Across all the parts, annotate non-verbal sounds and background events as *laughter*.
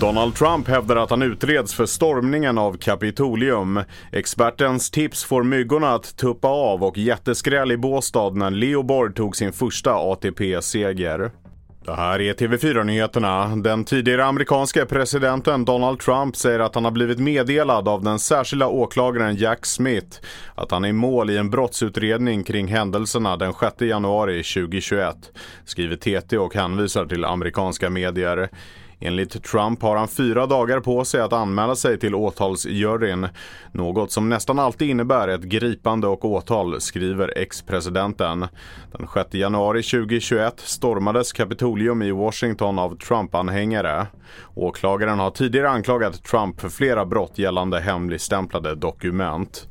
Donald Trump hävdar att han utreds för stormningen av Kapitolium. Expertens tips får myggorna att tuppa av och jätteskräll i Båstad när Leo Borg tog sin första ATP-seger. Det här är TV4-nyheterna. Den tidigare amerikanske presidenten Donald Trump säger att han har blivit meddelad av den särskilda åklagaren Jack Smith att han är i mål i en brottsutredning kring händelserna den 6 januari 2021, skriver TT och hänvisar till amerikanska medier. Enligt Trump har han fyra dagar på sig att anmäla sig till åtalsjuryn. Något som nästan alltid innebär ett gripande och åtal, skriver ex-presidenten. Den 6 januari 2021 stormades Kapitolium i Washington av Trump-anhängare. Åklagaren har tidigare anklagat Trump för flera brott gällande hemligstämplade dokument.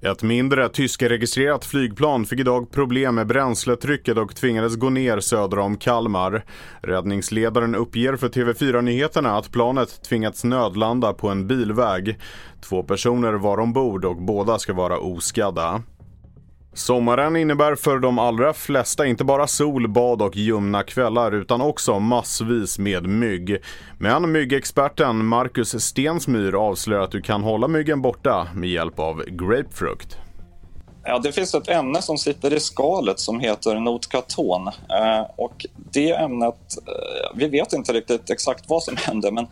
Ett mindre tyskregistrerat flygplan fick idag problem med bränsletrycket och tvingades gå ner söder om Kalmar. Räddningsledaren uppger för TV4 Nyheterna att planet tvingats nödlanda på en bilväg. Två personer var ombord och båda ska vara oskadda. Sommaren innebär för de allra flesta inte bara sol, bad och ljumna kvällar utan också massvis med mygg. Men myggexperten Marcus Stensmyr avslöjar att du kan hålla myggen borta med hjälp av grapefrukt. Ja, det finns ett ämne som sitter i skalet som heter notkaton. Eh, och det ämnet, eh, vi vet inte riktigt exakt vad som *laughs* händer men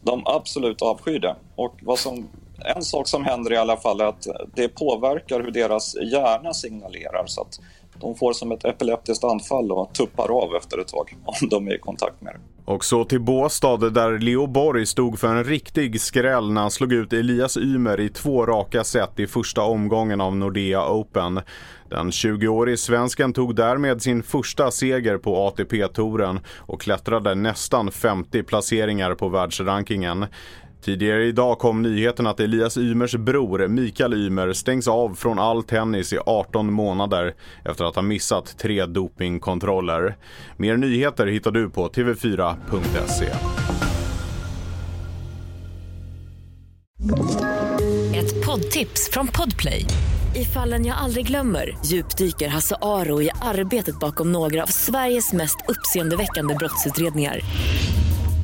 de absolut avskyr det. Och vad som en sak som händer i alla fall är att det påverkar hur deras hjärna signalerar så att de får som ett epileptiskt anfall och tuppar av efter ett tag om de är i kontakt med det. Och så till Båstad där Leo Borg stod för en riktig skräll när han slog ut Elias Ymer i två raka set i första omgången av Nordea Open. Den 20-årige svensken tog därmed sin första seger på ATP-touren och klättrade nästan 50 placeringar på världsrankingen. Tidigare idag kom nyheten att Elias Ymers bror Mikael Ymer stängs av från all tennis i 18 månader efter att ha missat tre dopingkontroller. Mer nyheter hittar du på tv4.se. Ett poddtips från Podplay. I fallen jag aldrig glömmer djupdyker Hasse Aro i arbetet bakom några av Sveriges mest uppseendeväckande brottsutredningar